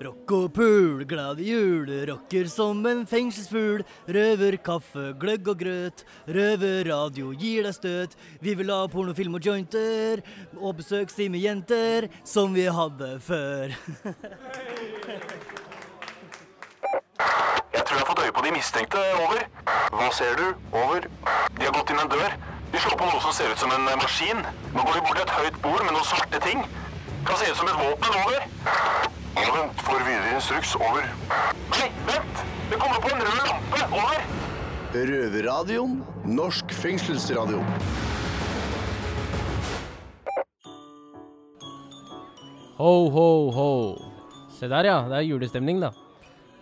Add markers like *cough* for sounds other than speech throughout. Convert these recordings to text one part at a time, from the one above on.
Rock og pool, glad jul, rocker som en fengselsfugl. Røver, kaffe, gløgg og grøt. Røverradio gir deg støt. Vi vil ha pornofilm og jointer. Og besøkstid med jenter, som vi hadde før. Jeg tror jeg har fått øye på de mistenkte. Over. Hva ser du? Over. De har gått inn en dør. De slår på noe som ser ut som en maskin. Nå går de bort til et høyt bord med noen svarte ting. Kan se ut som et våpen. Over. Vent. Får videre instruks. Over. Nei, vent! Det kommer på en rød lampe. Over. Røverradioen. Norsk fengselsradio. Ho, ho, ho. Se der, ja. Det er julestemning, da.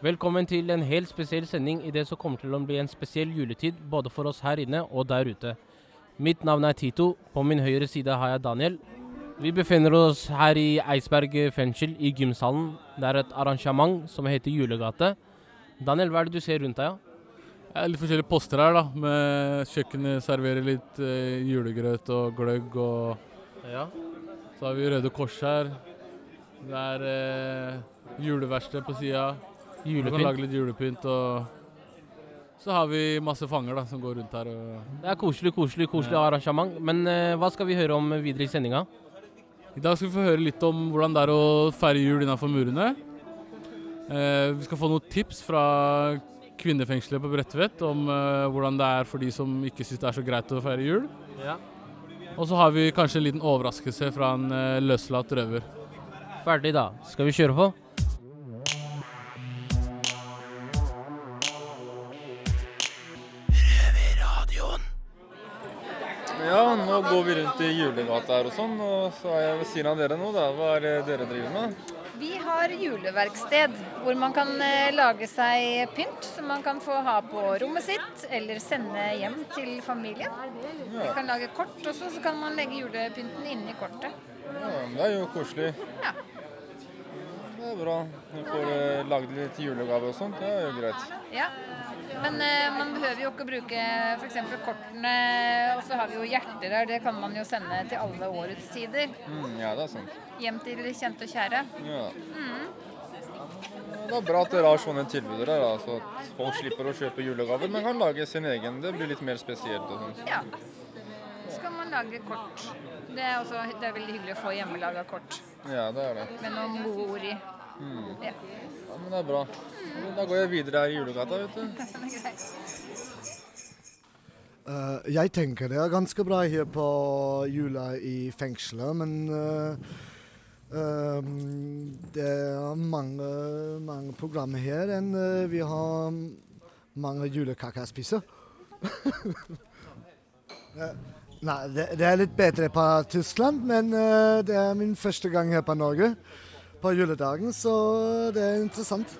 Velkommen til en helt spesiell sending i det som kommer til å bli en spesiell juletid både for oss her inne og der ute. Mitt navn er Tito. På min høyre side har jeg Daniel. Vi befinner oss her i Eidsberg fengsel, i gymsalen. Det er et arrangement som heter Julegate. Daniel, hva er det du ser rundt deg? Ja? Det er litt forskjellige poster her, da. Med kjøkkenet serverer litt eh, julegrøt og gløgg. Og Ja. så har vi Røde Kors her. Det er eh, juleverksted på sida. Du kan lage litt julepynt. Og så har vi masse fanger da, som går rundt her. Og Det er koselig, koselig, koselig arrangement. Men eh, hva skal vi høre om videre i sendinga? I dag skal vi få høre litt om hvordan det er å feire jul innenfor murene. Eh, vi skal få noen tips fra kvinnefengselet på Bredtvet om eh, hvordan det er for de som ikke syns det er så greit å feire jul. Ja. Og så har vi kanskje en liten overraskelse fra en eh, løslatt røver. Ferdig, da. Skal vi kjøre på? Ja, nå går vi rundt i julegata her og sånn, og så er jeg ved siden av dere nå, da. Hva er det dere driver med? Vi har juleverksted hvor man kan eh, lage seg pynt som man kan få ha på rommet sitt eller sende hjem til familien. Vi kan lage kort også, så kan man legge julepynten inni kortet. Ja, det er jo koselig. Ja. Det er bra. Du får eh, lagd litt julegave og sånt, det er jo greit. Ja. Men eh, man behøver jo ikke bruke f.eks. kortene, og så har vi jo hjerter her. Det kan man jo sende til alle årets tider. Mm, ja, det er sant. Hjem til kjente og kjære. Ja. Det er bra at dere har sånne tilbud så at folk slipper å kjøpe julegaver, men kan lage sin egen. Det blir litt mer spesielt og sånt. Ja. Så kan man lage kort. Det er, også, det er veldig hyggelig å få hjemmelaga kort Ja, det er det. med noen gode ord i. Ja. Ja, men det er bra. Da går jeg videre her i julegata, vet du. *laughs* Uh, jeg tenker det er ganske bra her på jula i fengselet, men uh, eh, det er mange, mange programmer her enn vi har mange julekaker å spise. *laughs* Nei, det, det er litt bedre på Tyskland, men det er min første gang her på Norge på juledagen, så det er interessant.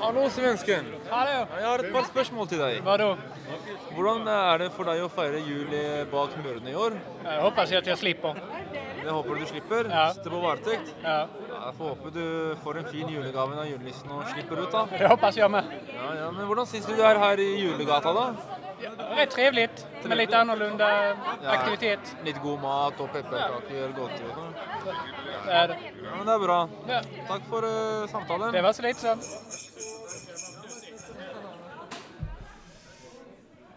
Hallo, svensken. Hallo, Jeg har et par spørsmål til deg. vadå? Hvordan er det for deg å feire jul bak murene i år? Jeg håper at jeg slipper. Jeg håper du slipper. Ja. Sitter på varetekt. Ja, Ja, Jeg får håpe du får en fin julegave av julenissen og slipper ut, da. det håper jeg med. Ja, ja, Men hvordan syns du det er her i julegata, da? Rätt trevligt med lite annorlunda aktivitet. Litt god mat og pepperkaker, godteri og sånn. Det er det. Ja, men det er bra. Ja. Takk for uh, samtalen. Det var så lite sånn.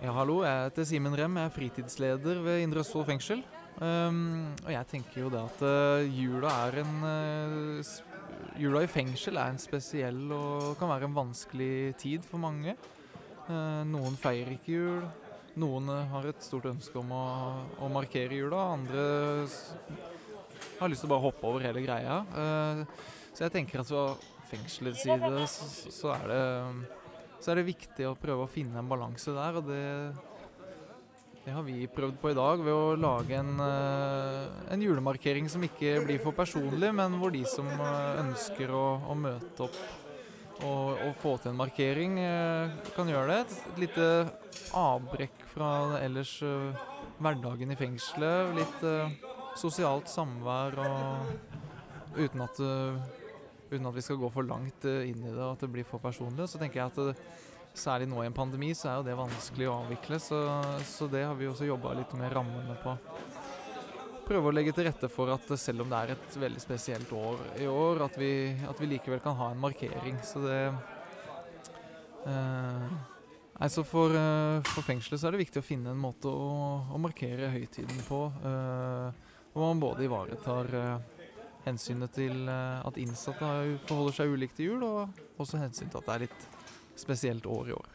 Ja, hallo. Jeg heter Simen Rem. Jeg er fritidsleder ved Indre Østfold fengsel. Um, og jeg tenker jo det at uh, jula er en uh, Jula i fengsel er en spesiell og kan være en vanskelig tid for mange. Uh, noen feirer ikke jul. Noen uh, har et stort ønske om å, å markere jula. Andre har lyst til å bare hoppe over hele greia. Uh, så jeg tenker at fra fengselets side så, er det så er det viktig å prøve å finne en balanse der, og det, det har vi prøvd på i dag ved å lage en, eh, en julemarkering som ikke blir for personlig, men hvor de som eh, ønsker å, å møte opp og, og få til en markering, eh, kan gjøre det. Et lite avbrekk fra ellers eh, hverdagen i fengselet. Litt eh, sosialt samvær og uten at uten at vi skal gå for langt inn i det og at det blir for personlig. Så tenker jeg at det, særlig nå i en pandemi så er jo det vanskelig å avvikle. Så, så det har vi også jobba litt med rammene på. Prøve å legge til rette for at selv om det er et veldig spesielt år i år, at vi, at vi likevel kan ha en markering. Så det eh, Nei, så for, eh, for fengselet så er det viktig å finne en måte å, å markere høytiden på. eh, hvor man både ivaretar eh, hensynet til eh, at innsatte forholder seg ulikt til jul, og også hensyn til at det er litt spesielt år i år.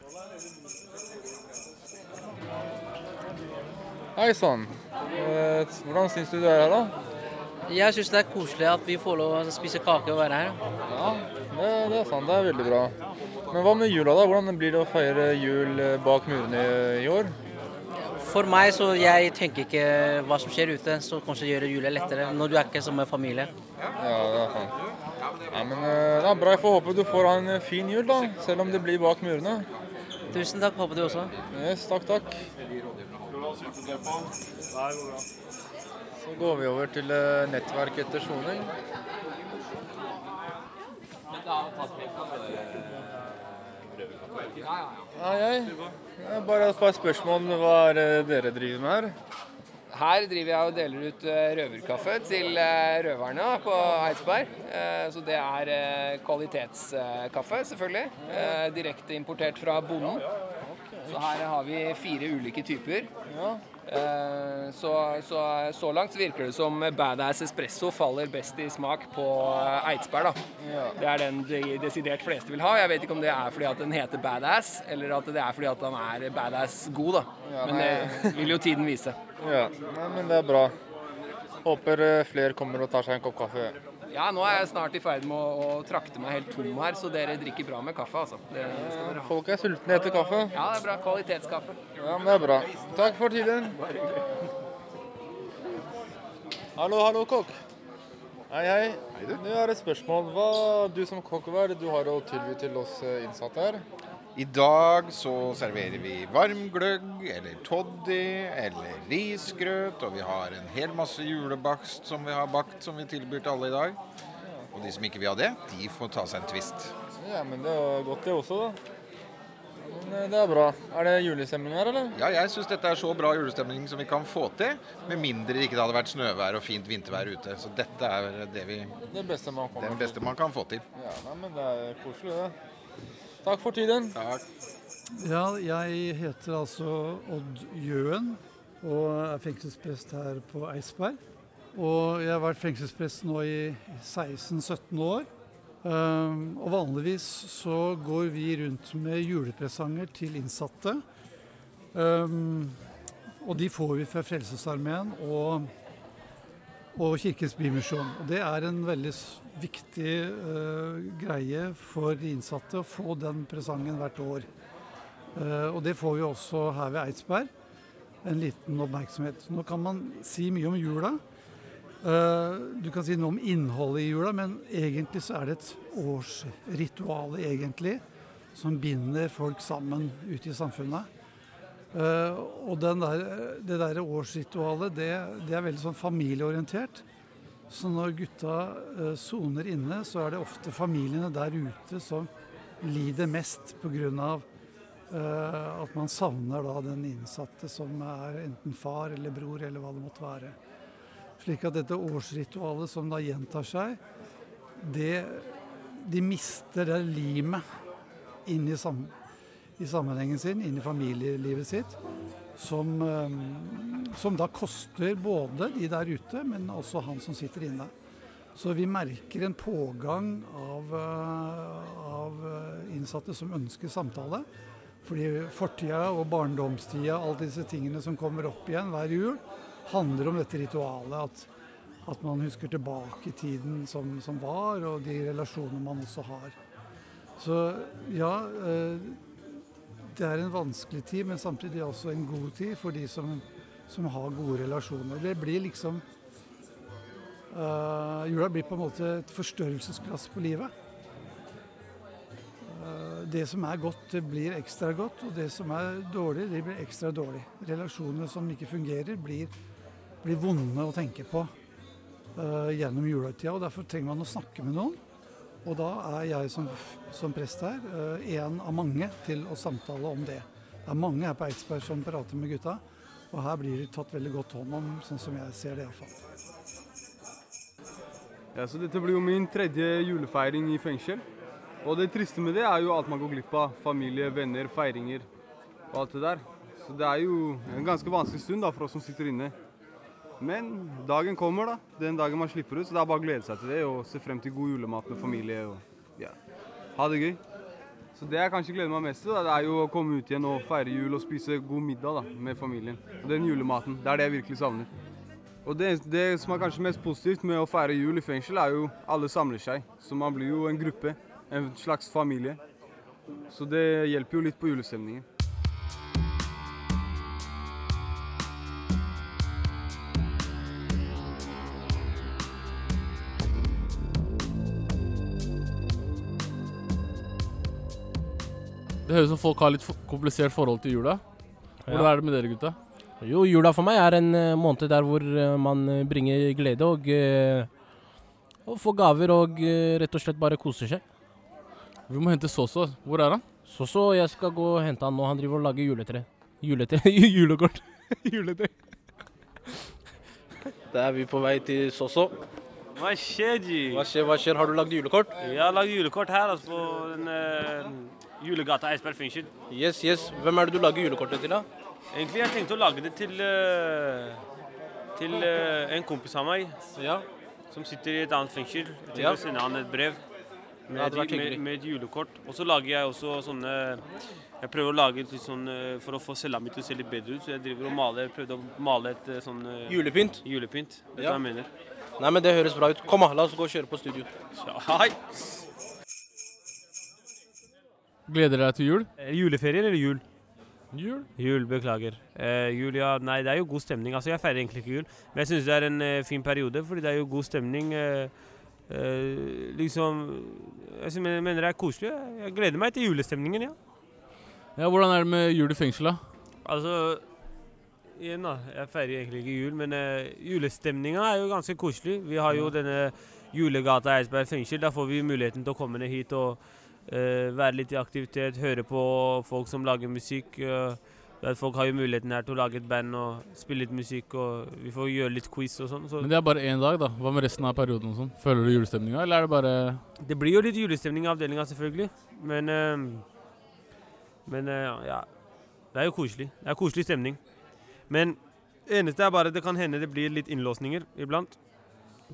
Hei sann. Eh, Hvordan syns du det er her, da? Jeg syns det er koselig at vi får lov å spise kake og være her. Ja, det, det er sant. Det er veldig bra. Men hva med jula, da? Hvordan blir det å feire jul eh, bak murene i- år? For meg så jeg tenker ikke hva som skjer ute, så kanskje gjør jula lettere når du er ikke som en familie. Ja, det er sant. Ja, men eh, det er bra. Jeg får håpe du får ha en fin jul, da. Selv om det blir bak murene. Tusen takk, håper du også. Yes, takk, takk. Så går vi over til eh, nettverk etter soning. Hei. Det er Bare et par spørsmål. Hva er det dere driver med her? Her driver jeg og deler ut eh, røverkaffe til eh, røverne på Eidsberg. Eh, Så det er eh, kvalitetskaffe, selvfølgelig. Eh, Direkte importert fra bonden. Så her har vi fire ulike typer. Ja. Så, så, så langt så virker det som Badass Espresso faller best i smak på eh, Eidsberg. da. Det er den de desidert fleste vil ha. Jeg vet ikke om det er fordi at den heter Badass, eller at det er fordi at den er badass god. Ja, Men det vil jo tiden vise. Ja, Nei, men det er bra. Håper eh, flere kommer og tar seg en kopp kaffe. Ja, nå er jeg snart i ferd med å, å trakte meg helt tom her, så dere drikker bra med kaffe, altså. Det skal dere. Folk er sultne etter kaffe. Ja, det er bra. Kvalitetskaffe. Ja, men det er bra. Takk for tiden. Hallo, hallo, kokk. Hei, hei. hei Du Nå er et spørsmål. Hva du som kokk, hva er det du har å tilby til oss eh, innsatte her? I dag så serverer vi varm gløgg eller toddy eller risgrøt, og vi har en hel masse julebakst som vi har bakt som vi tilbyr til alle i dag. Og de som ikke vil ha det, de får ta seg en twist. Ja, men det er godt det også, da. Men eh, det er bra. Er det julestemning her, eller? Ja, jeg syns dette er så bra julestemning som vi kan få til, med mindre det ikke hadde vært snøvær og fint vintervær ute. Så dette er det vi Det beste man Den beste man kan få til. Ja, nei, men det er koselig, det. Takk for tiden. Takk. Ja, jeg heter altså Odd Jøen og er fengselsprest her på Eidsberg. Og jeg har vært fengselsprest nå i 16-17 år. Um, og vanligvis så går vi rundt med julepresanger til innsatte. Um, og de får vi fra Frelsesarmeen og, og Kirkens Bymisjon. Og det er en veldig viktig uh, greie for de innsatte å få den presangen hvert år. Uh, og det får vi også her ved Eidsberg. En liten oppmerksomhet. Nå kan man si mye om jula. Uh, du kan si noe om innholdet i jula, men egentlig så er det et årsritual egentlig, som binder folk sammen ute i samfunnet. Uh, og der, det der årsritualet, det, det er veldig sånn familieorientert. Så når gutta eh, soner inne, så er det ofte familiene der ute som lider mest pga. Uh, at man savner da den innsatte som er enten far eller bror eller hva det måtte være. Slik at dette årsritualet som da gjentar seg, det, de mister det limet inn i, sam, i sammenhengen sin, inn i familielivet sitt, som, eh, som da koster både de der ute, men også han som sitter inne. Så vi merker en pågang av, eh, av eh, innsatte som ønsker samtale. Fordi fortida og barndomstida, alle disse tingene som kommer opp igjen hver jul, handler om dette ritualet. At, at man husker tilbake tiden som, som var, og de relasjoner man også har. Så ja, eh, det er en vanskelig tid, men samtidig også en god tid for de som, som har gode relasjoner. Det blir liksom uh, Jula blir på en måte et forstørrelsesglass på livet. Uh, det som er godt, det blir ekstra godt, og det som er dårlig, det blir ekstra dårlig. Relasjoner som ikke fungerer, blir, blir vonde å tenke på uh, gjennom juletida. og Derfor trenger man å snakke med noen. Og da er jeg som, som prest her en av mange til å samtale om det. Det er mange her på Eidsberg som prater med gutta Og her blir de tatt veldig godt hånd om, sånn som jeg ser det iallfall. Ja, så dette blir jo min tredje julefeiring i fengsel. Og det triste med det er jo alt man går glipp av. Familie, venner, feiringer og alt det der. Så det er jo en ganske vanskelig stund da for oss som sitter inne. Men dagen kommer, da. Den dagen man slipper ut. Så det er bare å glede seg til det og se frem til god julemat med familie og ja, ha det gøy. Så det jeg kanskje gleder meg mest til, det er jo å komme ut igjen og feire jul og spise god middag da, med familien. Og den julematen. Det er det jeg virkelig savner. Og det, det som er kanskje mest positivt med å feire jul i fengsel, er jo alle samler seg. Så man blir jo en gruppe. En slags familie. Så det hjelper jo litt på julestemningen. Det høres ut som folk har litt komplisert forhold til jula. Hvordan Ja. er det med dere, gutta? Jo, jula for meg er en eh, måned der hvor eh, man eh, bringer glede og, og får gaver og rett og slett bare koser seg. Vi må hente Soso. Hvor er han? Soso, jeg skal gå og hente han nå. Han driver og lager juletre. Juletre? *laughs* Julekort. *laughs* Juletre. Da er vi på vei til Soso. Hva skjer, G? Hva skjer, hva skjer? Har du lagd julekort? Jeg har lagd julekort her altså, på en, uh, Julegata Eidsberg fengsel. Yes, yes. Hvem er det du lager julekortet til, da? Egentlig jeg tenkte å lage det til, eh, til eh, en kompis av meg som sitter i et annet fengsel. Jeg tenkte Ja. å sende han et brev med, ja, med, med et julekort. Og så lager jeg også sånne Jeg prøver å lage litt sånn eh, for å få cella mi til å se litt bedre ut. Så jeg driver og maler, prøvde å male et sånn Julepynt? Julepynt. Vet du Ja. hva jeg mener? Nei, men det høres bra ut. Kom. La oss gå og kjøre på studio. Ja, Hei! Gleder deg til jul? Er Juleferie eller jul? Jul? Jul, beklager. Eh, jul, ja, nei, det er jo god stemning. Altså, jeg feirer egentlig ikke jul, men jeg syns det er en eh, fin periode, fordi det er jo god stemning. Eh, eh, liksom Jeg mener det er koselig. Jeg gleder meg til julestemningen, ja. Ja, Hvordan er det med jul i fengsel, da? Altså Igjen, da. Jeg feirer egentlig ikke jul, men uh, julestemninga er jo ganske koselig. Vi har jo denne Julegata Eidsberg fengsel. Da får vi muligheten til å komme ned hit og eh, være litt i aktivitet, høre på folk som lager musikk. eh, folk har jo muligheten her til å lage et band og spille litt musikk, og vi får gjøre litt quiz og sånn. Så Men det er bare én dag, da. Hva med resten av perioden? og sånn? Føler du julestemninga, eller er det bare Det blir jo litt julestemning i avdelinga, selvfølgelig. Men eh, Men eh, ja. Det er jo koselig. Det er koselig stemning. Men det eneste er bare det kan hende det blir litt innlåsninger iblant.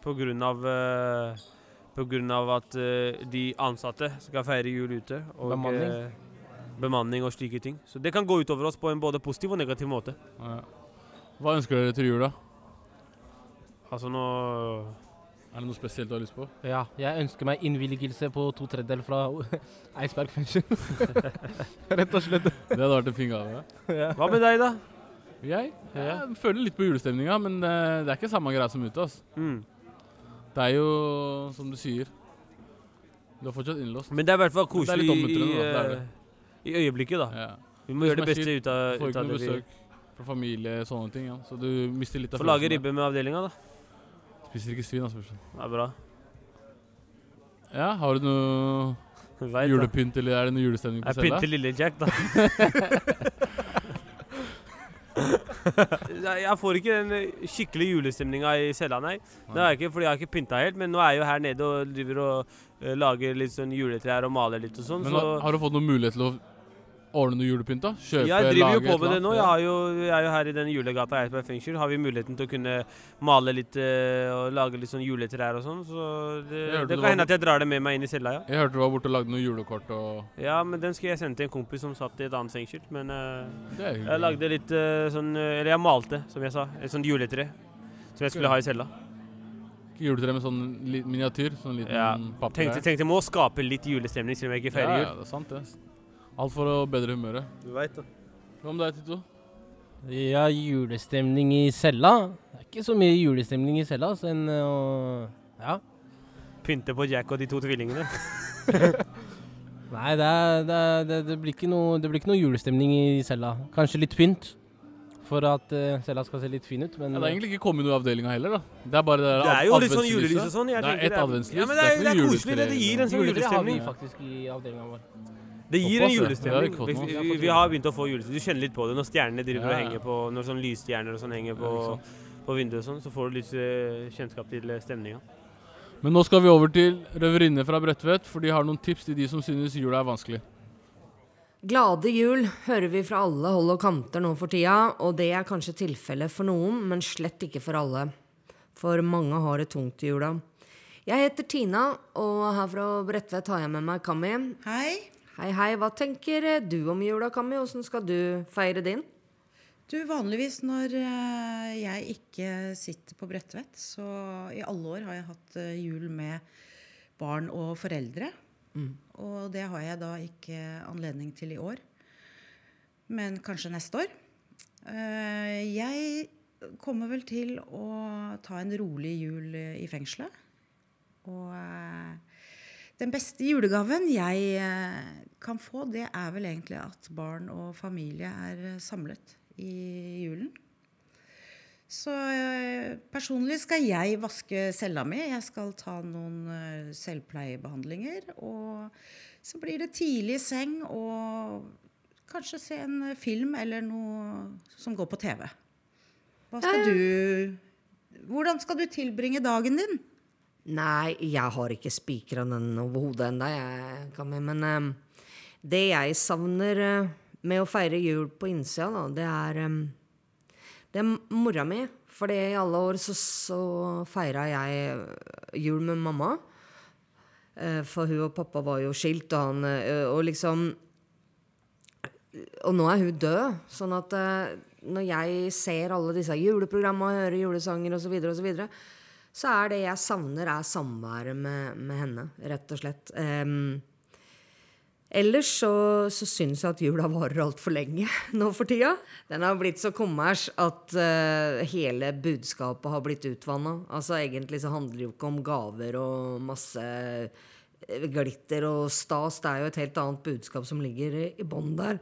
På grunn av eh, Av at eh, de ansatte skal feire jul ute. Og, Bemanning. eh, bemanning og slike ting. Så det kan gå utover oss på en både positiv og negativ måte. Ja. Hva ønsker dere til jul, da? Altså nå Er det noe spesielt du har lyst på? Ja, jeg ønsker meg innvilgelse på to tredjedeler fra *laughs* Eidsberg fengsel. *laughs* Rett og slett. Det hadde vært en fin gave. Ja. Hva med deg, da? Jeg, jeg føler litt på julestemninga, men eh, det er ikke samme greia som ute. Altså. Mm. Det er jo som du sier. Du er fortsatt innlåst. Men det er i hvert fall det koselig i. Det det. i øyeblikket, da. Ja. Vi må gjøre det beste ut beste ut av, Får ut ikke av noe det besøk fra familie, og sånne ting. Ja. Så du mister litt av Får lage ribbe med avdelinga, da. Spiser ikke svin, altså. Det er bra. Ja, har du noe *laughs* Vet julepynt, eller er det noe julestemning på Jeg pynter lille Jack, da. *laughs* *laughs* *laughs* Jeg får ikke den skikkelige skikkelig julestemninga i cella, nei. Det er ikke, fordi jeg har ikke pynta helt. Men nå er jeg jo her nede og driver og eh, lager litt sånn juletrær og maler litt og sånn. Men så har, har du fått noen mulighet til å ordne noe julepynt, da? Kjøpe, jeg driver jo på med det nå. Jeg, har jo, jeg er jo her i den julegata i Eidsberg fengsel. Har vi muligheten til å kunne male litt eh, og lage litt sånn juletrær og sånn. Så det, det kan hende at jeg drar det med meg inn i cella, ja. Jeg hørte du var borte og lagde noen julekort og Ja, men den skal jeg sende til en kompis som satt i et annet fengsel. Men er hyggelig. jeg lagde litt uh, sånn Eller jeg malte, som jeg sa. Et sånt juletre. Som jeg skulle ha i cella. Juletre med sånn miniatyr? Sånn liten Ja. papir? Tenkte, tenkte må skape litt julestemning, selv om jeg ikke feirer jul. ja. Ja, det er sant, det. Alt for å bedre humøret. Du vet det. Hva med deg, Tito? Ja, julestemning i cella. Det er ikke så mye julestemning i cella, så en å Ja. Pynte på Jack og de to tvillingene. *laughs* Nei, det, er, det, er, det, det, blir ikke noe, det blir ikke noe julestemning i cella. Kanskje litt pynt. For at uh, cella skal se litt fin ut, men Ja, det er egentlig ikke kommet noe i avdelinga heller, da. Det er bare det Det er jo litt sånn julelys og sånn. Jeg Det er et ett det er- adventslys. Ja, men det er- det er koselig, det. Det gir en sånn julestemning. Det har vi faktisk i avdelinga vår. Det gir en. Julestemning. Vi, vi, har begynt å få julestemning. Du kjenner litt på det når stjernene driver Ja, og henger på Når sånn lysstjerner og sånn henger på, Ja, på vinduet og sånn, så får du litt eh, kjennskap til eh, stemninga. Men nå skal vi over til røverinne fra Bredtvet, for de har noen tips til de som synes jula er vanskelig. Glade jul hører vi fra alle hold og kanter nå for tida, og det er kanskje tilfellet for noen, men slett ikke for alle. For mange har det tungt i jula. Jeg heter Tina, og her fra Bredtvet har jeg med meg Kami. Hei. Hei, hei. Hva tenker eh, du om jula, Kammi? Åssen skal du feire din? Du, Vanligvis når eh, jeg ikke sitter på Bredtvet, så i alle år har jeg hatt eh, jul med barn og foreldre. Mm. Og det har jeg da ikke anledning til i år. Men kanskje neste år. Jeg kommer vel til å ta en rolig jul i fengselet. Og den beste julegaven jeg eh, kan få, det er vel egentlig at barn og familie er eh, samlet i julen. Så eh, personlig skal jeg vaske cella mi. Jeg skal ta noen eh, selvpleiebehandlinger. Og så blir det tidlig seng og kanskje se en film eller noe som går på TV. Skal du Hvordan skal du tilbringe dagen din? Nei, jeg har ikke spikra den over hodet ennå. Men um, det jeg savner uh, med å feire jul på innsida, da, det er um, Det er mora mi. For i alle år så, så feira jeg eh, jul med mamma. Uh, For hun og pappa var jo skilt, og han uh, Og liksom Og nå er hun død, sånn at når jeg ser alle disse juleprogrammene og hører julesanger osv., og så, videre, så er det jeg savner, er samværet med, med henne, rett og slett. Um, ellers så, så syns jeg at jula varer altfor lenge *laughs* nå for tida. Den har blitt så kommers at uh, hele budskapet har blitt utvanna. Altså, egentlig så handler det jo ikke om gaver og masse eh, glitter og stas. Det er jo et helt annet budskap som ligger i, i bånn der.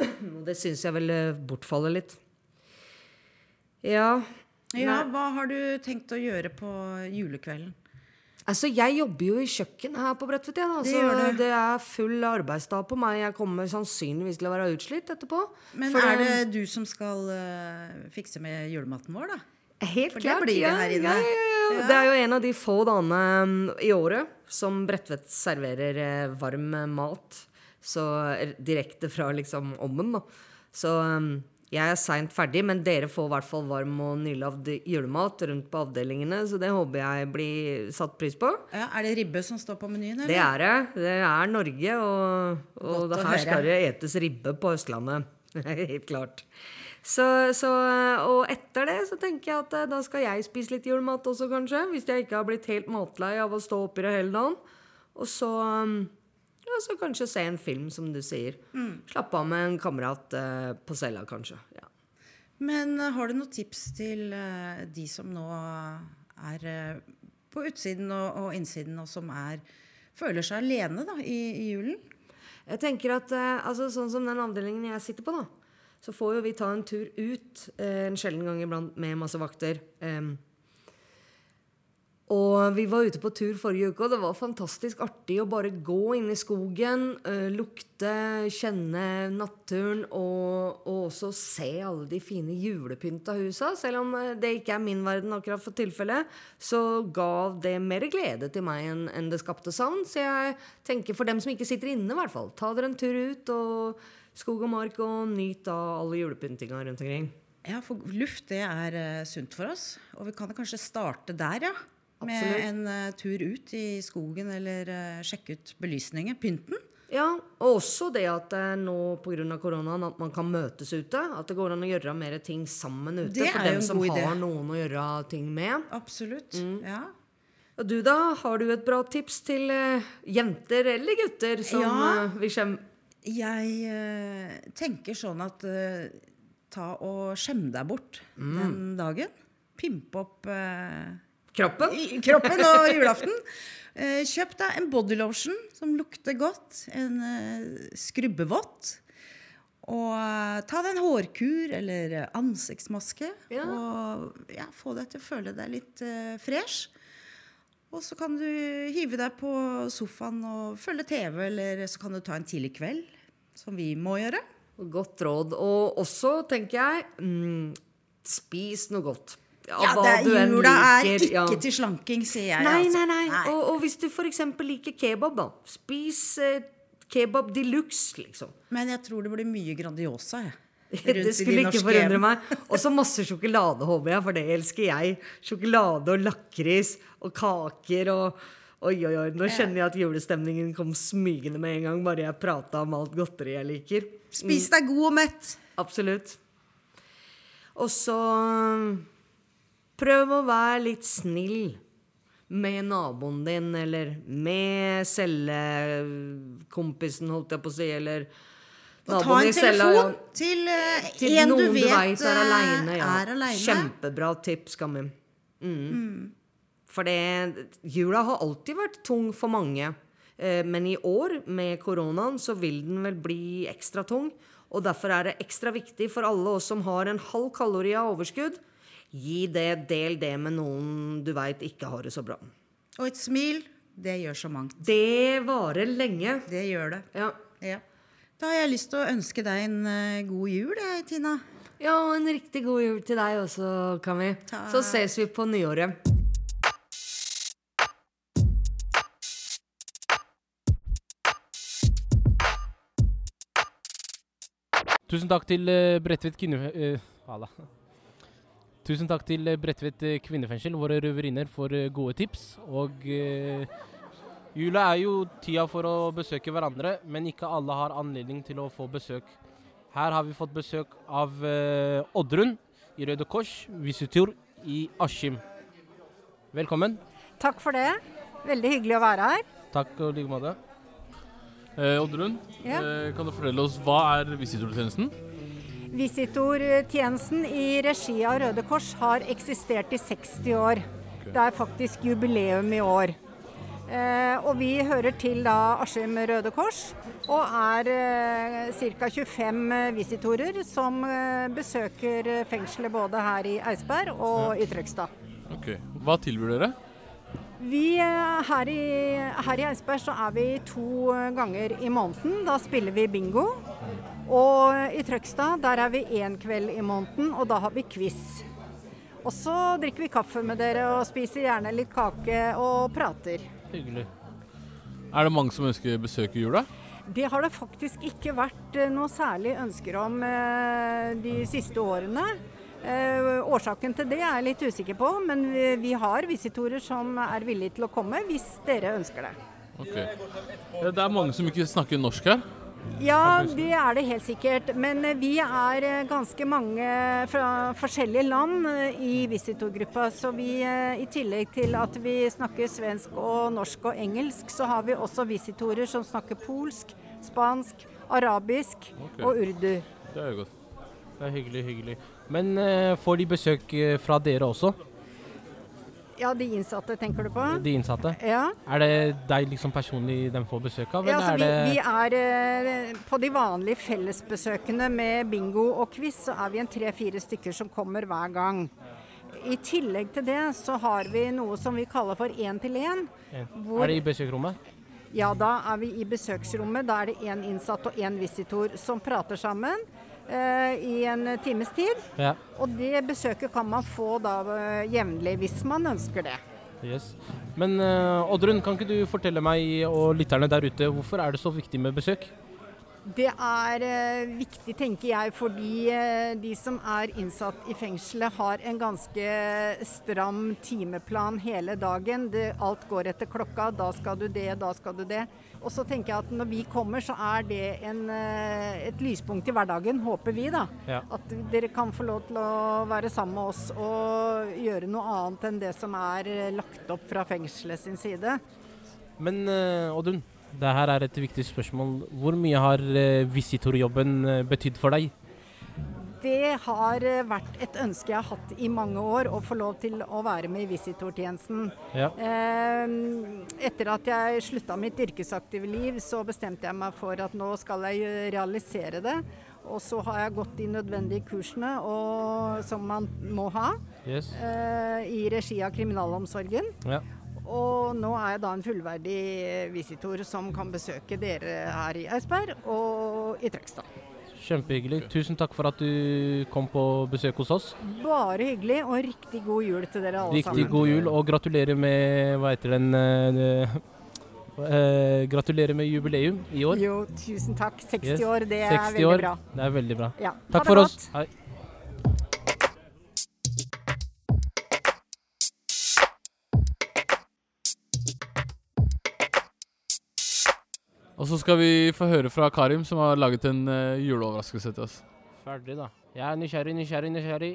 *clears throat* Og det syns jeg vel eh, bortfaller litt. Ja. Ja, hva har du tenkt å gjøre på julekvelden? Altså, jeg jobber jo i kjøkken her på Bredtvet, ja, Det så det er full arbeidsdag på meg. Jeg kommer sannsynligvis til å være utslitt etterpå. Men For er det du som skal uh, fikse med julematen vår, da? Helt For klart. det blir det her inne. Ja, ja, ja. Det er jo en av de få dagene mm, i året som Bredtvet serverer eh, varm eh, mat. Så direkte fra liksom ommen, da. Så mm, jeg er seint ferdig, men dere får i hvert fall varm og nylagd julemat rundt på avdelingene, så det håper jeg blir satt pris på. Ja, er det ribbe som står på menyen, eller? Det er det. Det er Norge, og, og det her skal det etes ribbe på Østlandet. *laughs* Helt klart. Så, så, og etter det så tenker jeg at eh, da skal jeg spise litt julemat også, kanskje. Hvis jeg ikke har blitt helt matlei av å stå oppi det hele dagen. Og så, ja, så kanskje se en film, som du sier. Mm. Slappe av med en kamerat eh, på cella, kanskje. Ja. Men eh, har du noen tips til eh, de som nå er eh, på utsiden og, og innsiden, og som er, føler seg alene da, i, i julen? Jeg tenker at eh, altså, Sånn som den avdelingen jeg sitter på, da, så får jo vi ta en tur ut eh, en sjelden gang iblant med masse vakter. Em, og vi var ute på tur forrige uke, og det var fantastisk artig å bare gå inn i skogen, eh, lukte, kjenne naturen, og, og også se alle de fine julepynta husa. Selv om eh, det ikke er min verden akkurat for tilfellet, så ga det mer glede til meg enn en det skapte savn. Så jeg tenker for dem som ikke sitter inne, i hvert fall, ta dere en tur ut, og skog og mark, og nyt av alle julepyntinga rundt omkring. Ja, for luft det er eh, sunt for oss. Og vi kan kanskje starte der, ja. Med en eh, tur ut i skogen, eller eh, sjekke ut belysningen. Pynten. Ja, og også det at eh, nå pga. koronaen at man kan møtes ute. At det går an å gjøre mer ting sammen ute Det for dem som har idé. noen å gjøre ting med. Absolutt. Ja. Og du da, har du et bra tips til uh, jenter eller gutter som Ja. uh, vil skjemme? Jeg uh, tenker sånn at ta og skjem deg bort Mm. den dagen. Pimpe opp Kroppen? i- kroppen og julaften. Eh, kjøp deg en bodylotion som lukter godt. En eh, skrubbevott. Og eh, ta deg en hårkur eller ansiktsmaske. ansiktsmaske. Og ja, få deg til å føle deg litt eh, fresh. Og så kan du hive deg på sofaen og følge TV, eller så kan du ta en tidlig kveld, som vi må gjøre. Godt råd. Og også, tenker jeg, mm, spis noe godt. Ja, hva det jula er ikke ja. til slanking, sier jeg. Nei, altså. nei, nei. Og, og hvis du f.eks. liker kebab, da. Spis eh, kebab de luxe, liksom. Men jeg tror det blir mye Grandiosa, jeg. *laughs* Det skulle ikke forundre hjem. meg. Og så masse sjokolade, håper jeg, for det elsker jeg. Sjokolade og lakris og kaker og Oi, oi, oi. Nå kjenner jeg at julestemningen kom smygende med en gang, bare jeg prata om alt godteri jeg liker. Spis deg god og mett. Absolutt. Og så prøv å være litt snill med naboen din, eller med cellekompisen, holdt jeg på å si, eller Og ta en telefon til, uh, Til en du du vet vet er eh, aleine. Ja. Kjempebra tips, Kammi. Mm. For det, jula har alltid vært tung for mange. Eh, Men i år, med koronaen, så vil den vel bli ekstra tung. Og derfor er det ekstra viktig for alle oss som har en halv kalori av overskudd. Gi det, del det med noen du veit ikke har det så bra. Og et smil, det gjør så mangt. Det varer lenge. Det gjør det. Ja. Ja. Da har jeg lyst til å ønske deg en eh, god jul, jeg, Tina. Ja, og en riktig god jul til deg også, Kami. Så ses vi på nyåret. Tusen takk til eh, Bredtvet kvinne... eh, hala. Tusen takk til eh, Bredtvet eh, kvinnefengsel, våre røverinner, for eh, gode tips. Og eh, jula er jo tida for å besøke hverandre, men ikke alle har anledning til å få besøk. Her har vi fått besøk av eh, Oddrun i Røde Kors, visitor i Askim. Velkommen. Takk for det. Veldig hyggelig å være her. Takk og like måte. Eh, Oddrun, Ja. eh, kan du fortelle oss hva er visitortjenesten? Visitortjenesten i regi av Røde Kors har eksistert i 60 år. Det er faktisk jubileum i år. Eh, og vi hører til da Askim Røde Kors, og er eh, ca. 25 visitorer som eh, besøker fengselet både her i Eidsberg og i Trøgstad. Okay. Hva tilbyr dere? Vi, eh, her, i, her i Eidsberg så er vi to ganger i måneden. Da spiller vi bingo. Og i Trøgstad der er vi én kveld i måneden, og da har vi quiz. Og så drikker vi kaffe med dere og spiser gjerne litt kake og prater. Hyggelig. Er det mange som ønsker besøk i jula? Det har det faktisk ikke vært eh, noe særlig ønsker om eh, de siste årene. Eh, årsaken til det er jeg litt usikker på, men vi, har visitorer som er villige til å komme hvis dere ønsker det. Ok. Eh, Det er mange som ikke snakker norsk her. Ja, det er det helt sikkert. Men eh, vi er eh, ganske mange fra forskjellige land eh, i visitorgruppa. Så vi, i tillegg til at vi snakker svensk og norsk og engelsk, så har vi også visitorer som snakker polsk, spansk, arabisk okay. og urdu. Det er jo godt. Det er hyggelig, hyggelig. Men får de besøk fra dere også, Ja, de innsatte tenker du på? de innsatte? Ja. Er det deg liksom personlig de får besøk av, Ja, altså, vi, vi er eh, På de vanlige fellesbesøkene med bingo og quiz, så er vi en tre-fire stykker som kommer hver gang. I tillegg til det så har vi noe som vi kaller for én-til-én. hvor- Er det i besøksrommet? Ja, da er vi i besøksrommet. Da er det én innsatt og én visitor som prater sammen i en times tid. Ja. Og det besøket kan man få da eh, jevnlig hvis man ønsker det. Yes. Men eh, Oddrun, kan ikke du fortelle meg og lytterne der ute, hvorfor er det så viktig med besøk? Det er eh, viktig, tenker jeg, fordi eh, de som er innsatt i fengselet har en ganske stram timeplan hele dagen. Det, alt går etter klokka. Da skal du det, da skal du det. Og så tenker jeg at når vi kommer, så er det en, eh, et lyspunkt i hverdagen, håper vi, da. Ja. At dere kan få lov til å være sammen med oss og gjøre noe annet enn det som er eh, lagt opp fra fengselet sin side. Men eh, Oddrun, det her er et viktig spørsmål. Hvor mye har eh, visitorjobben eh, betydd for deg? Det har eh, vært et ønske jeg har hatt i mange år, å få lov til å være med i visitortjenesten. Ja. Eh, Etter at jeg slutta mitt yrkesaktive liv, så bestemte jeg meg for at nå skal jeg realisere det. Og så har jeg gått de nødvendige kursene og, som man må ha Yes. i regi av kriminalomsorgen. Ja. Og nå er jeg da en fullverdig visitor som kan besøke dere her i Eidsberg og i Trøgstad. Kjempehyggelig. Tusen takk for at du kom på besøk hos oss. Bare hyggelig, og riktig god jul til dere alle Riktig sammen. god jul, og gratulerer med Hva heter den eh, eh, Gratulerer med jubileum i år. Jo, tusen takk. 60 Yes. år, det er veldig år, bra. Det er veldig bra. Ja. Takk for godt. oss. Hei. Og så skal vi få høre fra Karim, som har laget en uh, juleoverraskelse til oss. Ferdig, da. Jeg er nysgjerrig, nysgjerrig, nysgjerrig.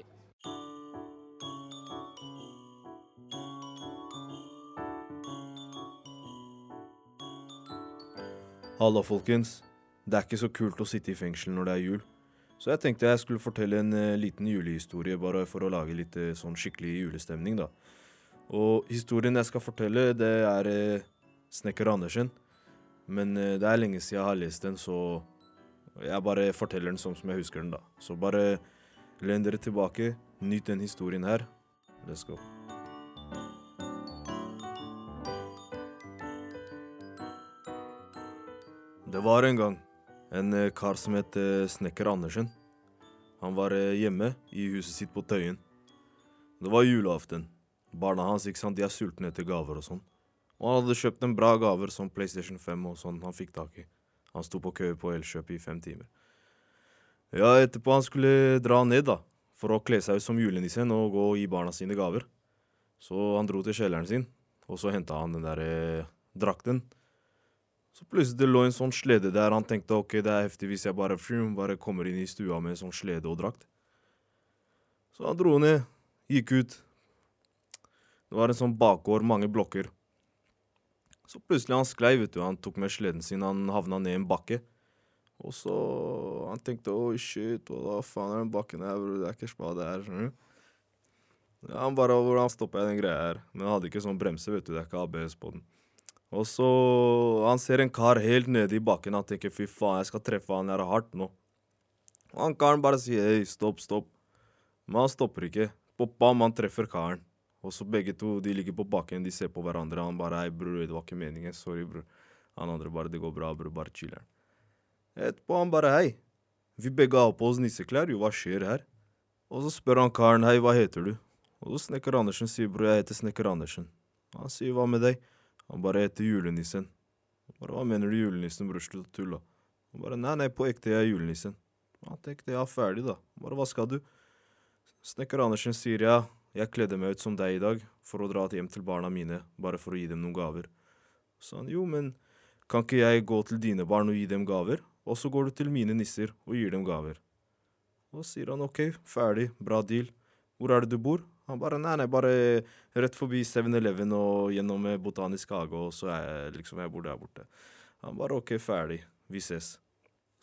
Halla, folkens. Det er ikke så kult å sitte i fengsel når det er jul. Så jeg tenkte jeg skulle fortelle en uh, liten julehistorie, bare for å lage litt uh, sånn skikkelig julestemning, da. Og historien jeg skal fortelle, det er Snekker Andersen. Men eh, det er lenge siden jeg har lest den, så jeg bare forteller den sånn som jeg husker den, da. Så bare len dere tilbake, nyt den historien her. Let's go. Det var en gang en eh, kar som het eh, Snekker Andersen. Han var hjemme i huset sitt på Tøyen. Det var julaften. Barna hans ikke sant, de er sultne etter gaver og sånn. Og han hadde kjøpt en bra gaver som PlayStation 5 og sånn han fikk tak i. Han sto på kø på Elkjøp i fem timer. Ja, etterpå han skulle dra ned da, for å kle seg ut som julenissen og gå og gi barna sine gaver. Så han dro til kjelleren sin, og så henta han den der eh, drakten. Så plutselig det lå en sånn slede der. Han tenkte ok, det er heftig hvis jeg bare, frum, bare kommer inn i stua med en sånn slede og drakt. Så han dro ned, gikk ut. Det var en sånn bakgård, mange blokker. Så plutselig han sklei, vet du. Han tok med sleden sin, han havna ned i en bakke. Og så Han tenkte oi, shit, hva faen er den bakken her, bror? Det er ikke spade her, skjønner du. Ja, han bare Hvordan stoppa jeg den greia her? Men han hadde ikke sånn bremse, vet du. Det er ikke ABS på den. Og så Han ser en kar helt nede i bakken. Han tenker fy faen, jeg skal treffe han her hardt nå. Og han karen bare sier hei, stopp, stopp. Men han stopper ikke. På bam, han treffer karen. Og så begge to de ligger på bakken, de ser på hverandre. Han bare hei, bror, det var ikke meningen. Sorry, bror. Han andre bare det går bra, bror, bare chiller'n. Etterpå han bare hei. Vi begge har på oss nisseklær, jo, hva skjer her? Og så spør han karen hei, hva heter du? Og så Snekker Andersen sier bror, jeg heter Snekker Andersen. Han sier hva med deg? Han bare heter julenissen. Bare, Hva mener du julenissen, bror? Slutt å tulle. Han bare Nei, nei, på ekte, jeg er julenissen. Han tenkte ja, ferdig, da. Bare Hva skal du? Snekker Andersen sier ja, jeg kledde meg ut som deg i dag for å dra hjem til barna mine, bare for å gi dem noen gaver. Så han jo, men kan ikke jeg gå til dine barn og gi dem gaver? Og så går du til mine nisser og gir dem gaver. Og sier han ok, ferdig, bra deal. Hvor er det du bor? Han bare nei, nei, bare rett forbi 7-Eleven og gjennom Botanisk hage, og så er jeg liksom jeg bor der borte. Han bare ok, ferdig, vi ses.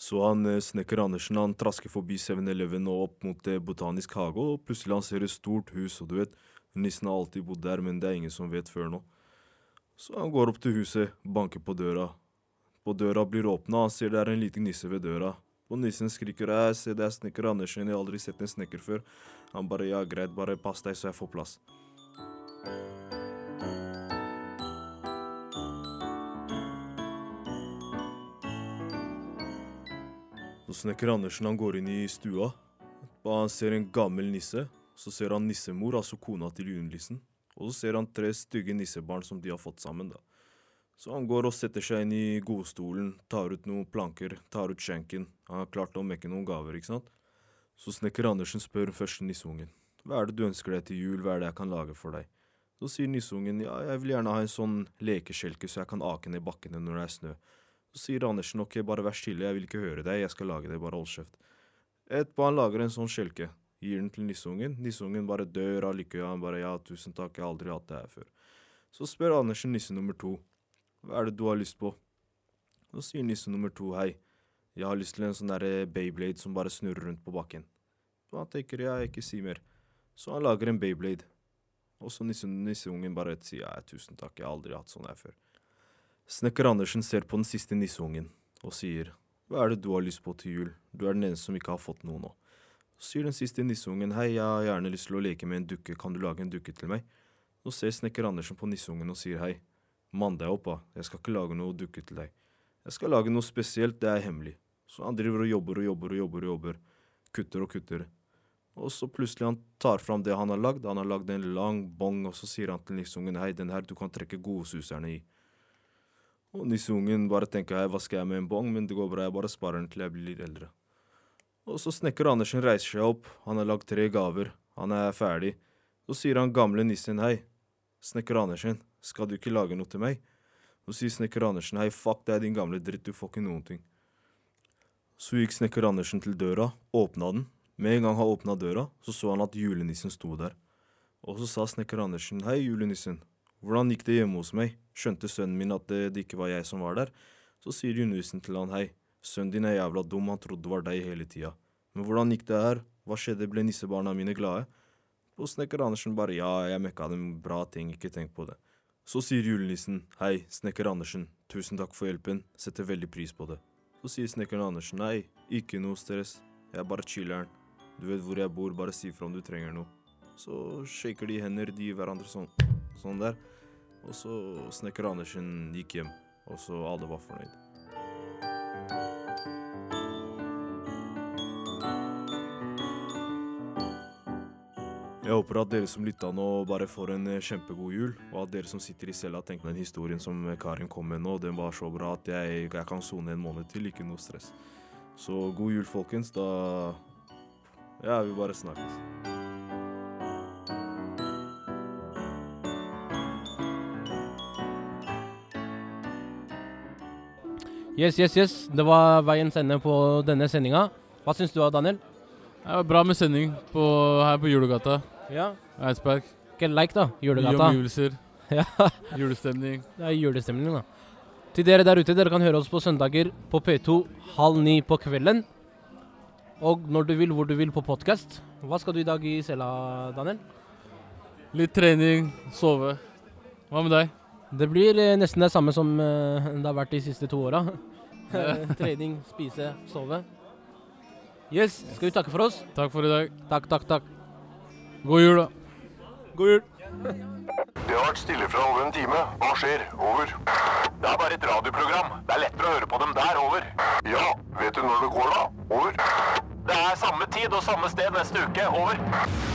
Så han eh, snekker Andersen han trasker forbi 7-Eleven og opp mot eh, Botanisk hage, og plutselig han ser et stort hus, og du vet, nissen har alltid bodd der, men det er ingen som vet før nå. Så han går opp til huset, banker på døra. På døra blir åpna, han ser det er en liten nisse ved døra. Og nissen skriker jeg se det er snekker Andersen, jeg har aldri sett en snekker før. Han bare ja, greit, bare pass deg så jeg får plass. Så snekker Andersen han går inn i stua. Han ser en gammel nisse. Så ser han nissemor, altså kona til julenissen. Og så ser han tre stygge nissebarn som de har fått sammen. da. Så han går og setter seg inn i godstolen, tar ut noen planker, tar ut skjenken. Han har klart å mekke noen gaver, ikke sant? Så snekker Andersen spør først nisseungen. Hva er det du ønsker deg til jul, hva er det jeg kan lage for deg? Så sier nisseungen ja, jeg vil gjerne ha en sånn lekeskjelke så jeg kan ake ned bakkene når det er snø. Sier Andersen ok, bare vær stille, jeg vil ikke høre deg, jeg skal lage det, bare hold kjeft. Etterpå han lager en sånn skjelke, gir den til nisseungen. Nisseungen bare dør av lykke, han bare ja, tusen takk, jeg har aldri hatt det her før. Så spør Andersen nisse nummer to, hva er det du har lyst på? Så sier nisse nummer to hei, jeg har lyst til en sånn derre Beyblade som bare snurrer rundt på bakken. Og han tenker ja, ikke si mer. Så han lager en Beyblade. Og så nisse, nisseungen bare sier ja, tusen takk, jeg har aldri hatt sånn her før. Snekker Andersen ser på den siste nisseungen og sier hva er det du har lyst på til jul, du er den eneste som ikke har fått noe nå. Så sier den siste nisseungen hei, jeg har gjerne lyst til å leke med en dukke, kan du lage en dukke til meg? Nå ser snekker Andersen på nissungen og sier hei. Mann deg opp. Jeg skal ikke lage noe dukke til deg. Jeg skal lage noe spesielt, det er hemmelig. Så han driver og jobber og jobber og jobber og jobber. Kutter og kutter. Og så plutselig han tar fram det han har lagd. Han har lagd en lang bong, og så sier han til nissungen hei, den her du kan trekke godsuserne i. Og nisseungen bare tenker hei, hva skal jeg med en bong, men det går bra, jeg bare sparer den til jeg blir eldre. Og så snekker Andersen reiser seg opp, han har lagd tre gaver, han er ferdig. Så sier han gamle nissen hei, snekker Andersen, skal du ikke lage noe til meg? Så sier snekker Andersen hei, fuck deg din gamle dritt, du får ikke noen ting. Så gikk snekker Andersen til døra, åpna den. Med en gang han åpna døra, så så han at julenissen sto der. Og så sa snekker Andersen hei, julenissen, hvordan gikk det hjemme hos meg? Skjønte sønnen min at det, det ikke var jeg som var der? Så sier julenissen til han hei, sønnen din er jævla dum, han trodde det var deg hele tida. Men hvordan gikk det her, hva skjedde, ble nissebarna mine glade? Og snekker Andersen bare ja, jeg mekka dem bra ting, ikke tenk på det. Så sier julenissen hei, snekker Andersen, tusen takk for hjelpen, setter veldig pris på det. Så sier snekkeren Andersen nei, ikke noe stress, jeg er bare chiller'n. Du vet hvor jeg bor, bare si fra om du trenger noe. Så shaker de hender, de gir hverandre sånn, sånn der. Og så snekker Andersen gikk hjem, og så alle var fornøyd. Jeg håper at dere som lytta nå, bare får en eh, kjempegod jul. Og at dere som sitter i cella, tenker den historien som Karin kom med nå, den var så bra at jeg, jeg kan sone en måned til. Ikke noe stress. Så god jul, folkens. Da Ja, vi bare snakkes. Yes, yes, yes. Det var veiens ende på denne sendinga. Hva syns du da, Daniel? Det var bra med sending på, her på Julegata. Ja. Eidsberg. Ikke like, da. Julegata. Nye omgivelser. *laughs* Ja. Julestemning. Det er julestemning, da. Til dere der ute, dere kan høre oss på søndager på P2 halv ni på kvelden. Og når du vil, hvor du vil på podkast. Hva skal du i dag i cella, Daniel? Litt trening, sove. Hva med deg? Det blir eh, nesten det samme som eh, det har vært de siste to åra. Ja. *laughs* Trening, spise, sove. Yes, skal vi takke for oss? Takk for i dag. Takk, takk, takk. God jul, da. God jul. Det har vært stille fra over en time. Hva skjer? Over. Det er bare et radioprogram. Det er lettere å høre på dem der. Over. Ja, vet du når det går, da? Over. Det er samme tid og samme sted neste uke. Over.